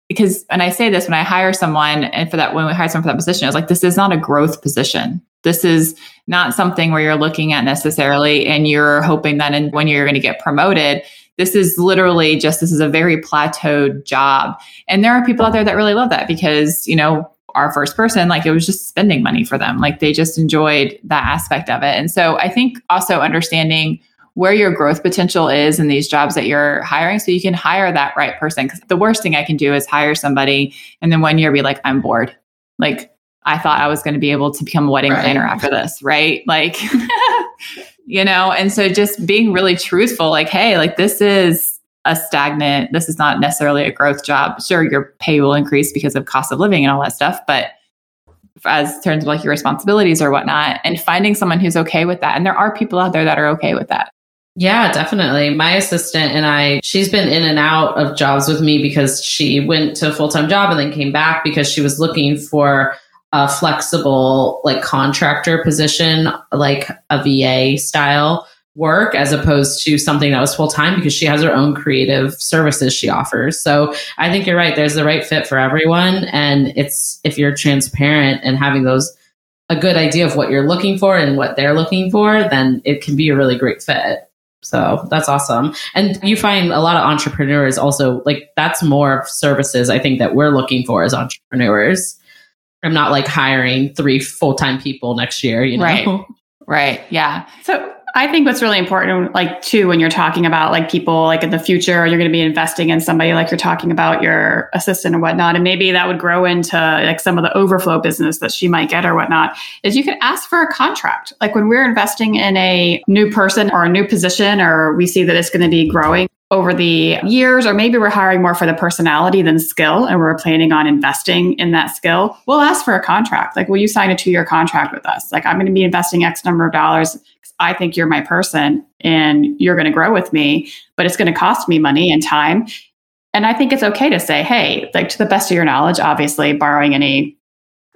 Speaker 3: because and I say this when I hire someone and for that when we hire someone for that position, I was like, this is not a growth position. This is not something where you're looking at necessarily and you're hoping that in, when you're going to get promoted. This is literally just this is a very plateaued job. And there are people out there that really love that because, you know, our first person, like it was just spending money for them. Like they just enjoyed that aspect of it. And so I think also understanding where your growth potential is in these jobs that you're hiring so you can hire that right person. Because the worst thing I can do is hire somebody and then one year be like, I'm bored. Like I thought I was going to be able to become a wedding
Speaker 1: Right.
Speaker 3: planner after this, right? Like, <laughs> you know, and so just being really truthful, like, hey, like this is a stagnant, this is not necessarily a growth job. Sure, your pay will increase because of cost of living and all that stuff, but as terms of like your responsibilities or whatnot, and finding someone who's okay with that. And there are people out there that are okay with that.
Speaker 1: Yeah, definitely. My assistant and I, she's been in and out of jobs with me because she went to a full time job and then came back because she was looking for a flexible, like contractor position, like a VA style work, as opposed to something that was full time because she has her own creative services she offers. So I think you're right. There's the right fit for everyone. And it's if you're transparent and having those, a good idea of what you're looking for and what they're looking for, then it can be a really great fit. So that's awesome. And you find a lot of entrepreneurs also like that's more of services I think that we're looking for as entrepreneurs. I'm not like hiring three full time people next year, you know?
Speaker 2: Right. Right. Yeah. So I think what's really important, like too, when you're talking about like people like in the future, you're going to be investing in somebody like you're talking about your assistant and whatnot, and maybe that would grow into like some of the overflow business that she might get or whatnot. Is you can ask for a contract. Like when we're investing in a new person or a new position, or we see that it's going to be growing, over the years, or maybe we're hiring more for the personality than skill, and we're planning on investing in that skill, we'll ask for a contract. Like, will you sign a two year contract with us? Like, I'm going to be investing X number of dollars. I think you're my person and you're going to grow with me, but it's going to cost me money and time. And I think it's okay to say, hey, like to the best of your knowledge, obviously, borrowing any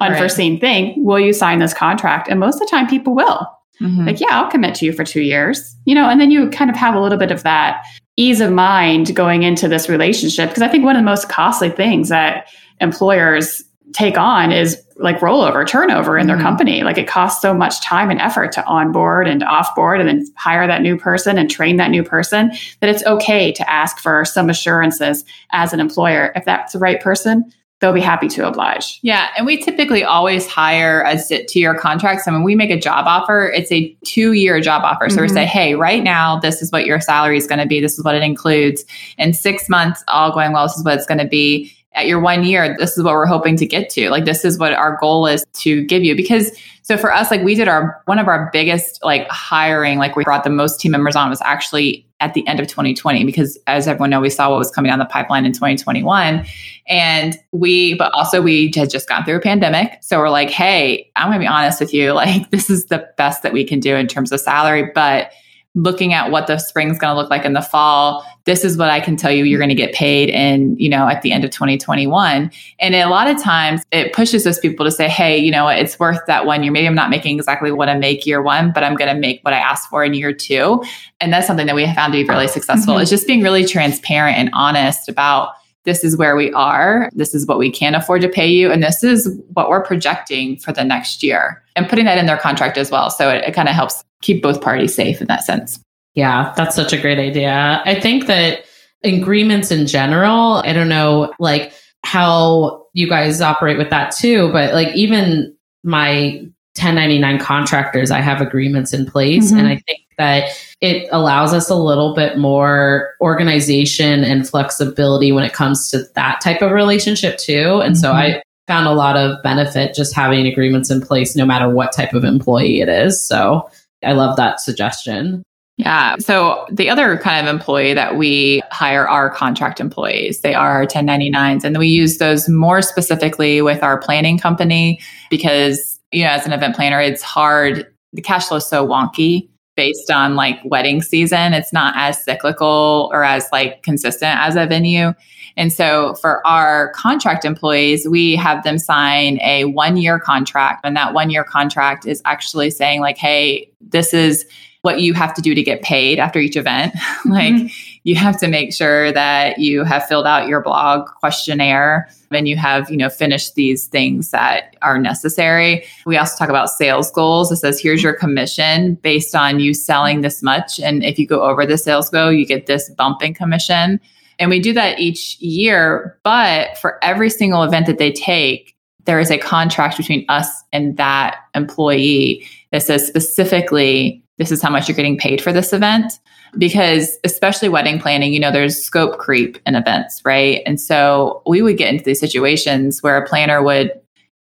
Speaker 2: unforeseen right. thing, will you sign this contract? And most of the time, people will. Mm-hmm. Like, yeah, I'll commit to you for two years, you know, and then you kind of have a little bit of that ease of mind going into this relationship. Because I think one of the most costly things that employers take on is like rollover, turnover in their mm-hmm. company. Like it costs so much time and effort to onboard and offboard and then hire that new person and train that new person that it's okay to ask for some assurances as an employer. If that's the right person, they'll be happy to oblige.
Speaker 3: Yeah. And we typically always hire a two year contract. So when we make a job offer, it's a two year job offer. So mm-hmm. we say, hey, right now, this is what your salary is going to be. This is what it includes. In six months, all going well, this is what it's going to be. At your one year, this is what we're hoping to get to. Like, this is what our goal is to give you. Because so for us, like we did our one of our biggest like hiring, like we brought the most team members on was actually at the end of 2020 because as everyone know, we saw what was coming down the pipeline in 2021. And we, but also we had just gone through a pandemic. So we're like, hey, I'm gonna be honest with you, like <laughs> this is the best that we can do in terms of salary, but looking at what the spring's going to look like in the fall this is what i can tell you you're going to get paid in you know at the end of 2021 and a lot of times it pushes those people to say hey you know it's worth that one year maybe i'm not making exactly what i make year one but i'm going to make what i asked for in year two and that's something that we have found to be really successful mm-hmm. it's just being really transparent and honest about this is where we are, this is what we can afford to pay you, and this is what we're projecting for the next year. And putting that in their contract as well. So it, it kind of helps keep both parties safe in that sense.
Speaker 1: Yeah, that's such a great idea. I think that agreements in general, I don't know like how you guys operate with that too, but like even my 1099 contractors, I have agreements in place. Mm-hmm. And I think that it allows us a little bit more organization and flexibility when it comes to that type of relationship too. And mm-hmm. so I found a lot of benefit just having agreements in place no matter what type of employee it is. So I love that suggestion.
Speaker 3: Yeah. So the other kind of employee that we hire are contract employees. They are 1099s. And we use those more specifically with our planning company because, you know, as an event planner, it's hard. The cash flow is so wonky based on like wedding season. It's not as cyclical or as like consistent as a venue. And so for our contract employees, we have them sign a one year contract. And that one year contract is actually saying, like, hey, this is what you have to do to get paid after each event. <laughs> like, mm-hmm. You have to make sure that you have filled out your blog questionnaire and you have, you know, finished these things that are necessary. We also talk about sales goals. It says, here's your commission based on you selling this much. And if you go over the sales goal, you get this bump in commission. And we do that each year. But for every single event that they take, there is a contract between us and that employee that says specifically, this is how much you're getting paid for this event. Because, especially wedding planning, you know, there's scope creep in events, right? And so we would get into these situations where a planner would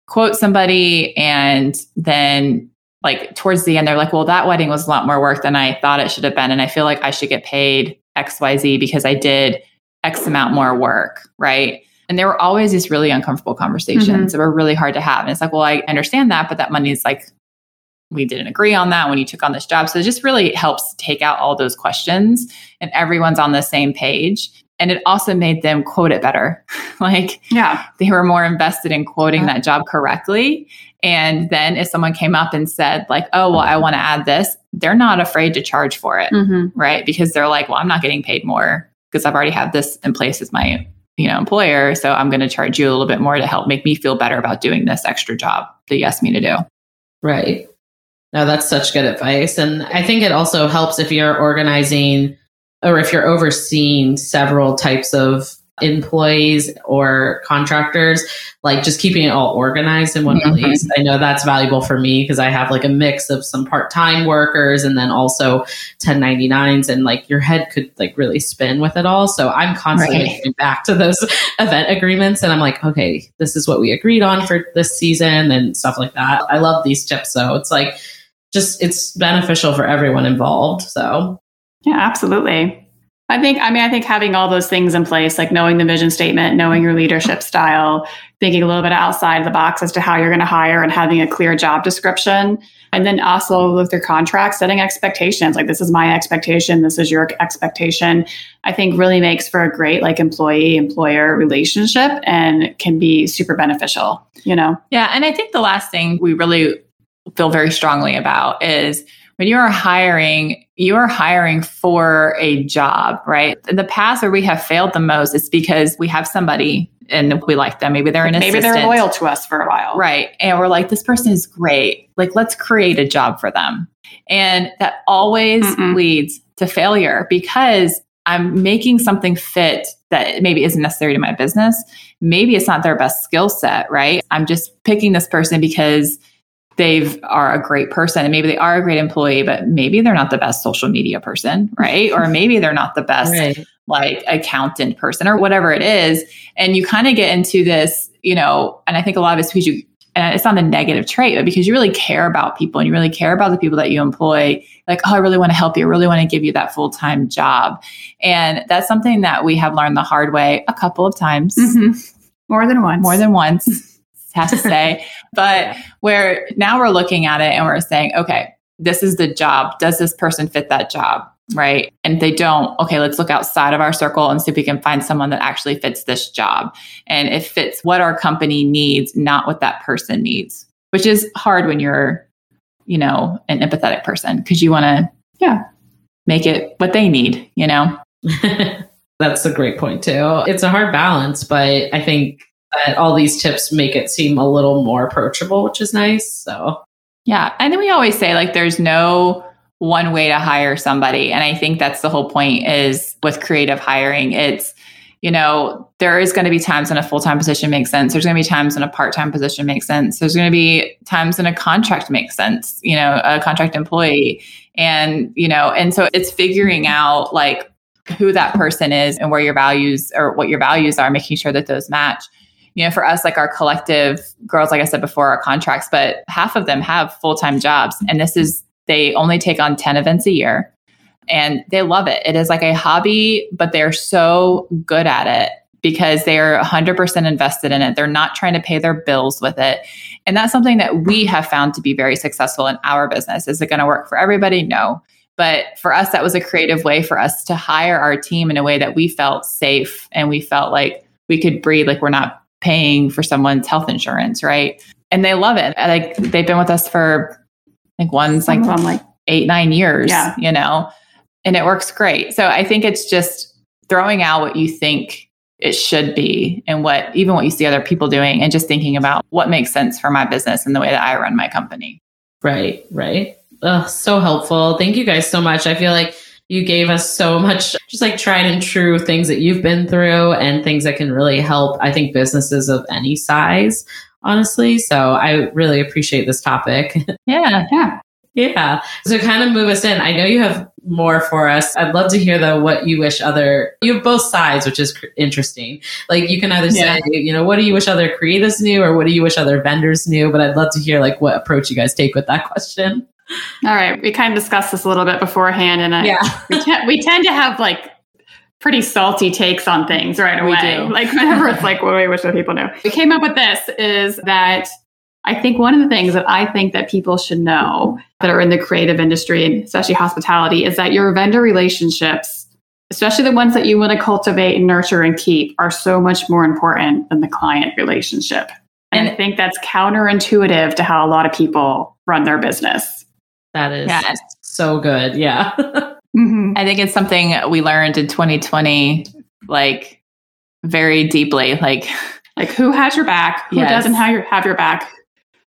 Speaker 3: quote somebody and then like towards the end they're like well that wedding was a lot more work than i thought it should have been and i feel like i should get paid xyz because i did X amount more work, right? And there were always these really uncomfortable conversations mm-hmm. that were really hard to have. And it's like, well, I understand that, but that money is like, we didn't agree on that when you took on this job. So it just really helps take out all those questions and everyone's on the same page. And it also made them quote it better. <laughs> like, yeah, they were more invested in quoting yeah. that job correctly. And then if someone came up and said, like, oh, well, I want to add this, they're not afraid to charge for it. Mm-hmm. Right. Because they're like, well, I'm not getting paid more because I've already had this in place as my you know employer so i'm going to charge you a little bit more to help make me feel better about doing this extra job that you asked me to do
Speaker 1: right No, that's such good advice. And I think it also helps if you're organizing or if you're overseeing several types of employees or contractors, like just keeping it all organized in one
Speaker 3: Mhm.
Speaker 1: place. I know that's valuable for me because I have like a mix of some part time workers and then also 1099s, and like your head could like really spin with it all. So I'm constantly
Speaker 3: Right.
Speaker 1: going back to those <laughs> event agreements and I'm like, okay, this is what we agreed on for this season and stuff like that. I love these tips. So it's like, just it's beneficial for everyone involved. So
Speaker 2: Yeah, absolutely. I think, I mean, I think having all those things in place, like knowing the vision statement, knowing your leadership style, thinking a little bit outside the box as to how you're going to hire and having a clear job description. And then also with your contract, setting expectations like this is my expectation, this is your expectation, I think really makes for a great like employee employer relationship and can be super beneficial, you know?
Speaker 3: Yeah. And I think the last thing we really feel very strongly about is when you are hiring, you are hiring for a job, right? In the past where we have failed the most, it's because we have somebody and we like them. Maybe they're an
Speaker 2: Maybe
Speaker 3: assistant.
Speaker 2: they're loyal to us for a while.
Speaker 3: Right. And we're like, this person is great. Like, let's create a job for them. And that always
Speaker 2: Mm-mm.
Speaker 3: leads to failure because I'm making something fit that maybe isn't necessary to my business. Maybe it's not their best skill set, right? I'm just picking this person because they are a great person and maybe they are a great employee, but maybe they're not the best social media person, right? or maybe they're not the best
Speaker 1: right.
Speaker 3: like accountant person or whatever it is. And you kind of get into this, you know, and I think a lot of it's because you, and it's not a negative trait, but because you really care about people and you really care about the people that you employ, like, oh, I really want to help you. I really want to give you that full time job. And that's something that we have learned the hard way a couple of times,
Speaker 2: Mhm. More than once.
Speaker 3: more than once, has to say. <laughs> But where now we're looking at it and we're saying, okay, this is the job. Does this person fit that job? Right. And they don't, okay, let's look outside of our circle and see if we can find someone that actually fits this job. And it fits what our company needs, not what that person needs, which is hard when you're, you know, an empathetic person because you want to, yeah, make it what they need, you know? <laughs>
Speaker 1: That's a great point too. It's a hard balance, but I think that all these tips make it seem a little more approachable, which is nice. So
Speaker 3: Yeah. And then we always say like there's no one way to hire somebody. And I think that's the whole point is with creative hiring. It's, you know, there is going to be times when a full time position makes sense. There's going to be times when a part time position makes sense. There's going to be times when a contract makes sense, you know, a contract employee. And, you know, and so it's figuring out like who that person is and where your values or what your values are, making sure that those match you know, for us, like our collective girls, like I said before, our contracts, but half of them have full time jobs. And this is, they only take on 10 events a year and they love it. It is like a hobby, but they're so good at it because they're 100% invested in it. They're not trying to pay their bills with it. And that's something that we have found to be very successful in our business. Is it going to work for everybody? No. But for us, that was a creative way for us to hire our team in a way that we felt safe and we felt like we could breathe, like we're not paying for someone's health insurance, right? And they love it. Like they've been with us for, I think one's like
Speaker 2: Some of them, like
Speaker 3: eight, nine years,
Speaker 2: Yeah.
Speaker 3: you know, and it works great. So I think it's just throwing out what you think it should be and what even what you see other people doing and just thinking about what makes sense for my business and the way that I run my company.
Speaker 1: Right, right. Ugh, so helpful. Thank you guys so much. I feel like you gave us so much, just like tried and true things that you've been through and things that can really help, I think, businesses of any size, honestly. So I really appreciate this topic. <laughs>
Speaker 3: Yeah.
Speaker 2: yeah.
Speaker 1: yeah. So kind of move us in. I know you have more for us. I'd love to hear though what you wish other, you have both sides, which is cr- interesting. Like you can either
Speaker 3: Yeah.
Speaker 1: say, you know, what do you wish other creatives knew or what do you wish other vendors knew? But I'd love to hear like what approach you guys take with that question.
Speaker 2: All right. We kind of discussed this a little bit beforehand, and I,
Speaker 1: Yeah.
Speaker 2: we, te- we tend to have like pretty salty takes on things right
Speaker 3: We
Speaker 2: away.
Speaker 3: do.
Speaker 2: Like whenever it's like, what do we wish that people knew? We came up with this is that I think one of the things that I think that people should know that are in the creative industry, and especially hospitality, is that your vendor relationships, especially the ones that you want to cultivate and nurture and keep, are so much more important than the client relationship. And, I think that's counterintuitive to how a lot of people run their business.
Speaker 1: That is
Speaker 3: Yeah.
Speaker 1: so good. Yeah. <laughs>
Speaker 2: Mm-hmm.
Speaker 3: I think it's something we learned in 2020, like very deeply. Like,
Speaker 2: Like who has your back? Who
Speaker 3: Yes.
Speaker 2: doesn't have your have your back?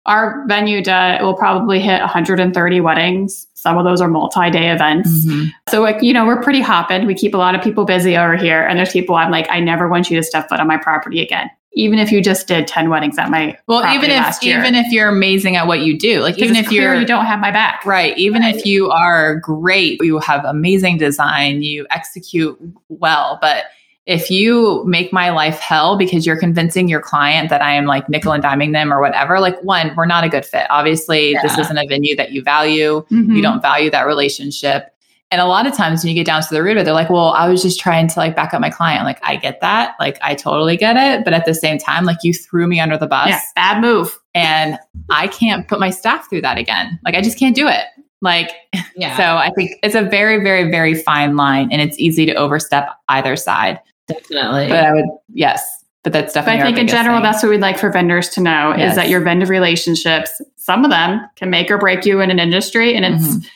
Speaker 2: our venue does, will probably hit 130 weddings. Some of those are multi-day events.
Speaker 3: Mhm.
Speaker 2: So like, you know, we're pretty hopping. We keep a lot of people busy over here. And there's people I'm like, I never want you to step foot on my property again. Even if you just did 10 weddings at my
Speaker 3: Well, even if
Speaker 2: year.
Speaker 3: even if you're amazing at what you do, like even if you're
Speaker 2: you don't have my back.
Speaker 3: Right. Even if you are great, you have amazing design, you execute well. But if you make my life hell because you're convincing your client that I am like nickel and diming them or whatever, like one, we're not a good fit. Obviously, this isn't a venue that you value.
Speaker 2: Mhm.
Speaker 3: You don't value that relationship. And a lot of times when you get down to the root of it, they're like, well, I was just trying to like back up my client. Like, I get that. Like, I totally get it. But at the same time, like, you threw me under the bus
Speaker 2: Yeah, bad move.
Speaker 3: and I can't put my staff through that again. Like I just can't do it. Like
Speaker 1: Yeah. <laughs>
Speaker 3: so I think it's a very very very fine line and it's easy to overstep either side.
Speaker 1: definitely.
Speaker 3: But I would yes, but that's
Speaker 2: But
Speaker 3: definitely
Speaker 2: I
Speaker 3: our
Speaker 2: think in general,
Speaker 3: thing.
Speaker 2: that's what we'd like for vendors to know
Speaker 3: Yes.
Speaker 2: is that your vendor relationships, some of them can make or break you in an industry. And it's
Speaker 3: Mhm.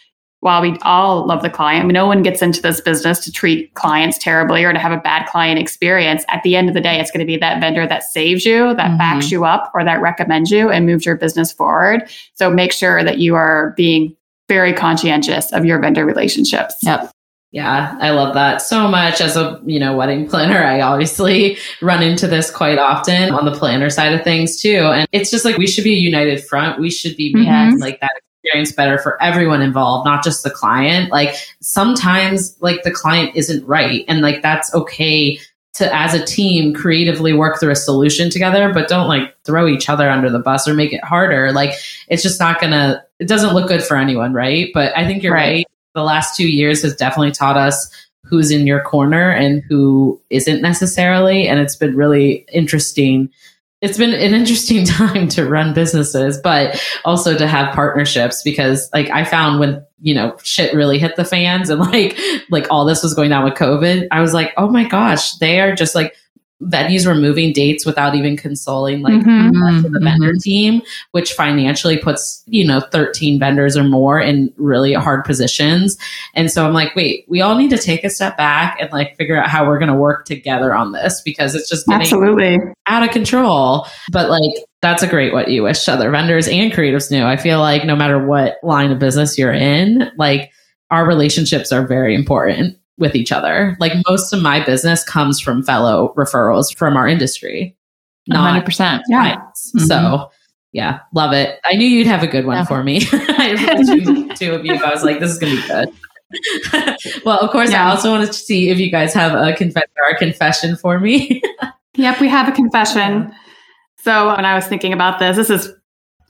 Speaker 2: While we all love the client, no one gets into this business to treat clients terribly or to have a bad client experience. At the end of the day, it's going to be that vendor that saves you, that
Speaker 3: Mhm.
Speaker 2: backs you up, or that recommends you and moves your business forward. So make sure that you are being very conscientious of your vendor relationships.
Speaker 3: Yep.
Speaker 1: Yeah, I love that so much. As a you know wedding planner, I obviously run into this quite often on the planner side of things too. And it's just like we should be a united front. We should be
Speaker 2: Mhm.
Speaker 1: like that experience better for everyone involved, not just the client. Like sometimes like the client isn't right, and like that's okay to as a team creatively work through a solution together, but don't like throw each other under the bus or make it harder. Like it's just not gonna. It doesn't look good for anyone, right? But I think you're
Speaker 2: Right.
Speaker 1: right the last two years has definitely taught us who's in your corner and who isn't necessarily. And it's been really interesting. It's been an interesting <laughs> time to run businesses, but also to have partnerships because like I found when, you know, shit really hit the fans and <laughs> like like all this was going down with COVID, I was like, oh my gosh, they are just like venues were moving dates without even consoling like to the
Speaker 3: Mhm.
Speaker 1: vendor team, which financially puts, you know, 13 vendors or more in really hard positions. And so I'm like, wait, we all need to take a step back and like figure out how we're going to work together on this because it's just getting
Speaker 2: Absolutely.
Speaker 1: out of control. But like, that's a great what you wish other vendors and creatives knew. I feel like no matter what line of business you're in, like our relationships are very important with each other. Like most of my business comes from fellow referrals from our industry, not
Speaker 3: 100%.
Speaker 2: Yeah.
Speaker 3: Mhm.
Speaker 1: So yeah, love it. I knew you'd have a good one
Speaker 3: Yeah.
Speaker 1: for me. <laughs> I two of you. I was like, this is gonna be good. <laughs> well, of course, I also wanted to see if you guys have a confession or a confession for me. <laughs>
Speaker 2: Yep, we have a confession. So when I was thinking about this, this is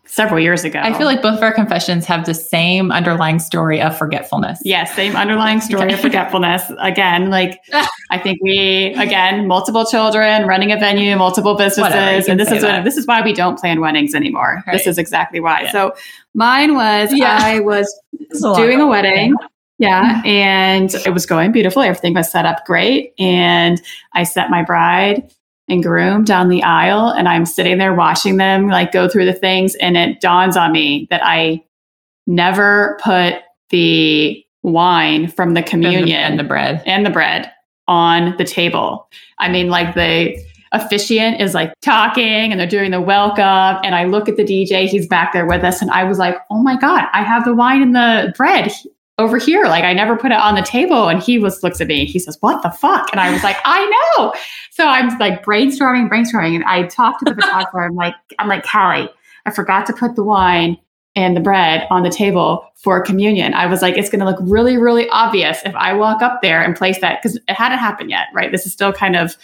Speaker 2: several years ago.
Speaker 3: I feel like both of our confessions have the same underlying story of forgetfulness.
Speaker 2: Yes, same underlying story of <laughs> forgetfulness. Again, like <laughs> I think we again multiple children, running a venue, multiple businesses,
Speaker 3: Whatever,
Speaker 2: and this is what, this is why we don't plan weddings anymore.
Speaker 3: Right.
Speaker 2: This is exactly why.
Speaker 3: Yeah.
Speaker 2: So mine was
Speaker 1: Yeah.
Speaker 2: I was <laughs>
Speaker 1: a
Speaker 2: doing a wedding. Yeah, and it was going beautifully. Everything was set up great, and I set my bride and groom down the aisle, and I'm sitting there watching them like go through the things, and it dawns on me that I never put the wine from the
Speaker 3: And the-
Speaker 2: communion
Speaker 3: and the bread.
Speaker 2: and the bread on the table. I mean, like the officiant is like talking and they're doing the welcome. And I look at the DJ, he's back there with us. And I was like, oh my God, I have the wine and the bread over here. Like I never put it on the table. And he was looks at me, he says, What the fuck? And I was like, I know. So I'm like brainstorming, brainstorming. And I talked to the photographer. I'm like, I'm like, Callie, I forgot to put the wine and the bread on the table for communion. I was like, it's going to look really, really obvious if I walk up there and place that because it hadn't happened yet, right? This is still kind of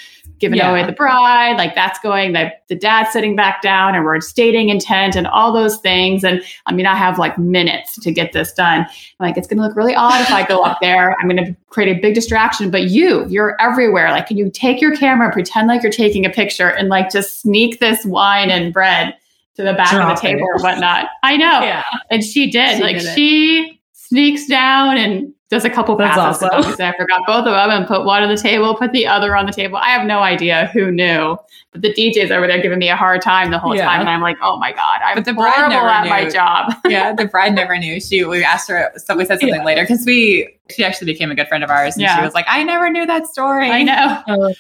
Speaker 2: giving
Speaker 3: Yeah.
Speaker 2: away the bride, like that's going, the, the dad sitting back down and we're stating intent and all those things. And I mean, I have like minutes to get this done. I'm like, it's going to look really odd if I go up there. I'm going to create a big distraction, but you, you're everywhere. Like, can you take your camera, pretend like you're taking a picture and like just sneak this wine and bread to the back of the table
Speaker 1: it.
Speaker 2: or whatnot? I know.
Speaker 1: Yeah.
Speaker 2: And she did.
Speaker 1: She
Speaker 2: like
Speaker 1: did
Speaker 2: she sneaks down and does a couple
Speaker 1: That's
Speaker 2: passes.
Speaker 1: awesome.
Speaker 2: I forgot both of them and put one on the table, put the other on the table. I have no idea who knew, but the DJ's over there giving me a hard time the whole
Speaker 1: Yeah.
Speaker 2: time, and I'm like, oh my god, I'm
Speaker 3: But the bride
Speaker 2: horrible at my job.
Speaker 3: yeah, the bride never knew. She we asked her so we said <laughs> something later because we she actually became a good friend of ours and
Speaker 2: Yeah.
Speaker 3: she was like, I never knew that story.
Speaker 2: I know <laughs>
Speaker 1: Oh,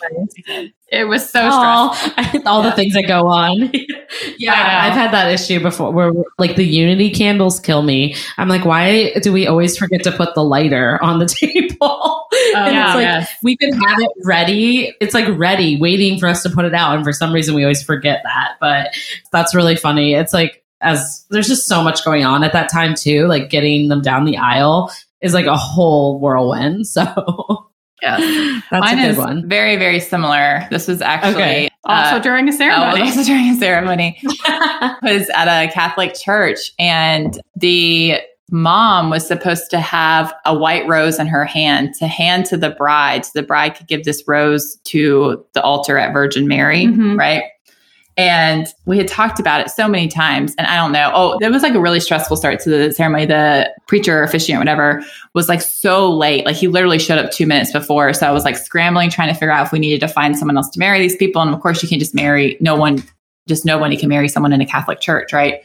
Speaker 2: it was so stressful. <laughs>
Speaker 1: Aw, all the things that go on. <laughs> yeah. I've had that issue before where like the unity candles kill me. I'm like, why do we always forget to put the lighter on the table? Oh, and
Speaker 2: yeah,
Speaker 1: it's like
Speaker 3: yes.
Speaker 1: we could have it ready. It's like ready, waiting for us to put it out. And for some reason we always forget that. But that's really funny. It's like as there's just so much going on at that time too, like getting them down the aisle is like a whole whirlwind. <laughs> So
Speaker 3: yeah,
Speaker 1: that's
Speaker 3: Mine
Speaker 1: a good
Speaker 3: is
Speaker 1: one.
Speaker 3: very, very similar. This was actually
Speaker 1: Okay.
Speaker 2: Also
Speaker 3: uh,
Speaker 2: during a
Speaker 3: Oh,
Speaker 2: ceremony.
Speaker 3: also <laughs> during a ceremony. <laughs> was at a Catholic church, and the mom was supposed to have a white rose in her hand to hand to the bride. So the bride could give this rose to the altar at Virgin Mary,
Speaker 2: Mhm.
Speaker 3: right? And we had talked about it so many times, and I don't know. Oh, it was like a really stressful start to the ceremony. The preacher, officiant, whatever, was like so late. Like he literally showed up two minutes before. So I was like scrambling, trying to figure out if we needed to find someone else to marry these people. And of course, you can't just marry no one. Just nobody can marry someone in a Catholic church, right?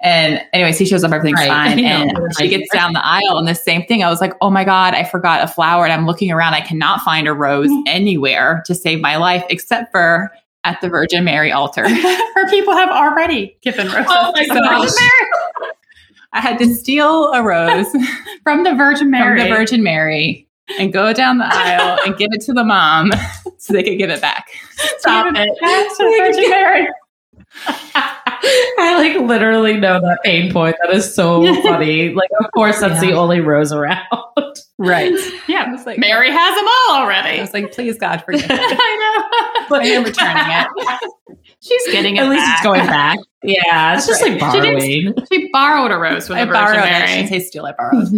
Speaker 3: And anyways, he shows up, everything's
Speaker 1: Right. <laughs>
Speaker 3: fine. And she gets down the aisle, and the same thing. I was like, oh my God, I forgot a flower. And I'm looking around. I cannot find a rose mm. anywhere to save my life except for at the Virgin Mary altar. <laughs>
Speaker 2: Her people have already given oh roses
Speaker 1: Oh my gosh.
Speaker 2: Virgin Mary.
Speaker 3: I had to steal a rose <laughs>
Speaker 2: from the Virgin Mary.
Speaker 3: from the Virgin Mary and go down the aisle and give it to the mom <laughs> so they could give it back.
Speaker 1: Stop it.
Speaker 2: to Virgin Mary. <laughs>
Speaker 1: I like literally know that pain point. That is so <laughs> funny. Like, of course, that's the only rose around.
Speaker 3: Right. <laughs>
Speaker 2: Yeah,
Speaker 3: I was like,
Speaker 2: Mary has them all already.
Speaker 3: I was like, please God forgive me.
Speaker 2: I know.
Speaker 3: But I am returning it.
Speaker 2: She's getting it
Speaker 1: At least
Speaker 2: back.
Speaker 1: it's going back. Yeah, it's just like
Speaker 2: She didn't-
Speaker 1: borrowing.
Speaker 2: She borrowed a rose the
Speaker 3: I
Speaker 2: Virgin
Speaker 3: borrowed it.
Speaker 2: Mary.
Speaker 3: shouldn't say steal. I borrowed.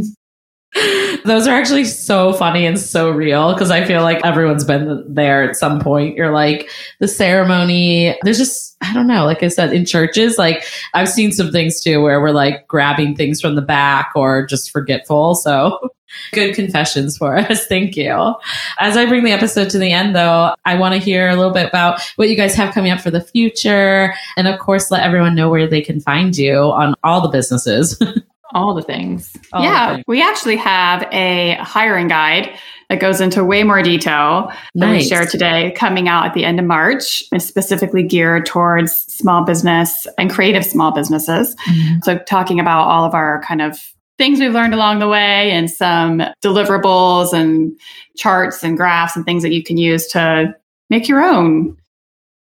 Speaker 1: Those are actually so funny and so real because I feel like everyone's been there at some point. You're like, the ceremony, there's just, I don't know, like I said, in churches, like I've seen some things too where we're like grabbing things from the back or just forgetful. So <laughs> good confessions for us. <laughs> Thank you. As I bring the episode to the end, though, I want to hear a little bit about what you guys have coming up for the future. And of course, let everyone know where they can find you on all the businesses. <laughs>
Speaker 2: all the things.
Speaker 1: All the
Speaker 2: yeah,
Speaker 1: things.
Speaker 2: we actually have a hiring guide that goes into way more detail that we
Speaker 1: Nice.
Speaker 2: shared today coming out at the end of March. It's specifically geared towards small business and creative small businesses. Mm-hmm. So, talking about all of our kind of things we've learned along the way and some deliverables and charts and graphs and things that you can use to make your own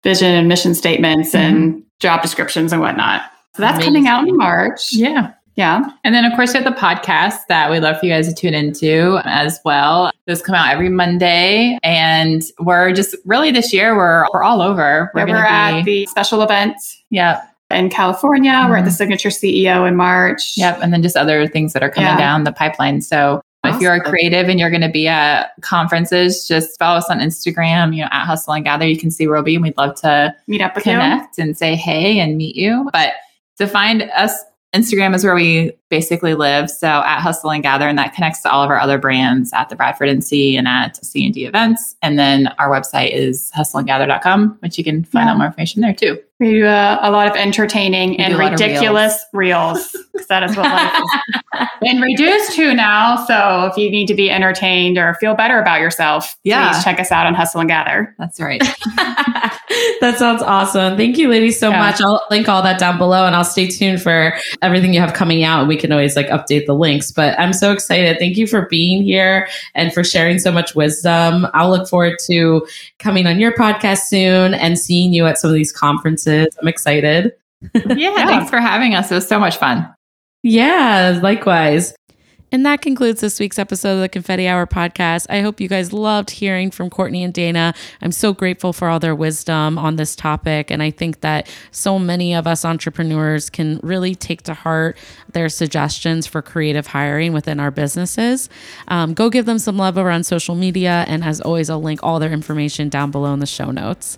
Speaker 2: vision and mission statements and mm-hmm. job descriptions and whatnot. So, that's coming out in March.
Speaker 3: Yeah.
Speaker 2: Yeah.
Speaker 3: And then, of course, we have the podcast that we'd love for you guys to tune into as well. Those come out every Monday. And we're just really this year, we're, we're all over.
Speaker 2: We're,
Speaker 3: gonna
Speaker 2: at
Speaker 3: be-
Speaker 2: the special event
Speaker 3: yeah.
Speaker 2: in California. We're at the.
Speaker 3: Mm-hmm.
Speaker 2: Signature CEO in March.
Speaker 3: Yep. And then just other things that are coming
Speaker 2: Yeah.
Speaker 3: down the pipeline. So if you're a creative and you're going to be at conferences, just follow us on Instagram, you know, at Hustle and Gather. You can see where we'll be. And we'd love to
Speaker 2: Meet up with you.
Speaker 3: connect and say hey and meet you. But to find us, Instagram is where we basically live. So at Hustle and Gather, and that connects to all of our other brands at the Bradford NC and at C and D events. And then our website is hustleandgather.com, which you can find
Speaker 2: Yeah.
Speaker 3: out more information there too.
Speaker 2: We do uh, a lot of entertaining
Speaker 3: We
Speaker 2: and
Speaker 3: do a lot of
Speaker 2: ridiculous reels because that is what life is <laughs> been reduced to now. So if you need to be entertained or feel better about yourself,
Speaker 3: Yeah.
Speaker 2: please check us out on Hustle and Gather.
Speaker 3: That's <laughs> right.
Speaker 1: that sounds awesome. Thank you, ladies, so
Speaker 2: Yeah.
Speaker 1: much. I'll link all that down below and I'll stay tuned for everything you have coming out. We can always like update the links, but I'm so excited. Thank you for being here and for sharing so much wisdom. I'll look forward to coming on your podcast soon and seeing you at some of these conferences. I'm excited.
Speaker 3: yeah, <laughs> Thanks for having us. It was so much fun.
Speaker 1: Yeah, likewise. And that concludes this week's episode of the Confetti Hour podcast. I hope you guys loved hearing from Courtney and Dana. I'm so grateful for all their wisdom on this topic. And I think that so many of us entrepreneurs can really take to heart their suggestions for creative hiring within our businesses. Um, go give them some love over on social media. And as always, I'll link all their information down below in the show notes.